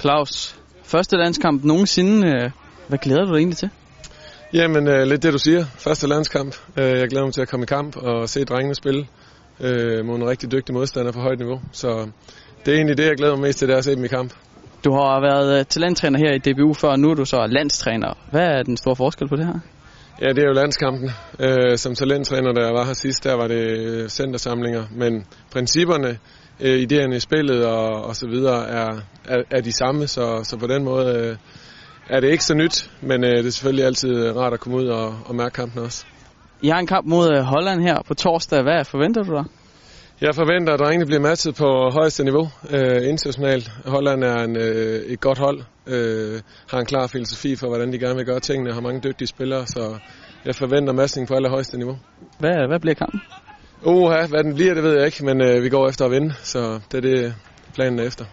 Claus, første landskamp nogensinde. øh, Hvad glæder du dig egentlig til? Jamen, øh, lidt det du siger. Første landskamp. Øh, jeg glæder mig til at komme i kamp og se drengene spille øh, mod en rigtig dygtig modstander på højt niveau. Så det er egentlig det, jeg glæder mig mest til, det er at se dem i kamp. Du har været øh, talenttræner her i DBU før, og nu er du så landstræner. Hvad er den store forskel på det her? Ja, det er jo landskampen. Øh, som talenttræner, da jeg var her sidst, der var det øh, centersamlinger. Men principperne, øh, idéerne i spillet og, og så videre er, er, er de samme. Så, så på den måde øh, er det ikke så nyt, men øh, det er selvfølgelig altid rart at komme ud og, og mærke kampen også. I har en kamp mod øh, Holland her på torsdag. Hvad forventer du dig? Jeg forventer, at drengene bliver matchet på højeste niveau øh, internationalt. Holland er en, øh, et godt hold, øh, har en klar filosofi for, hvordan de gerne vil gøre tingene, har mange dygtige spillere, så jeg forventer matchning på allerhøjeste niveau. Hvad, hvad bliver kampen? Oha, hvad den bliver, det ved jeg ikke, men øh, vi går efter at vinde, så det er det, planen er efter.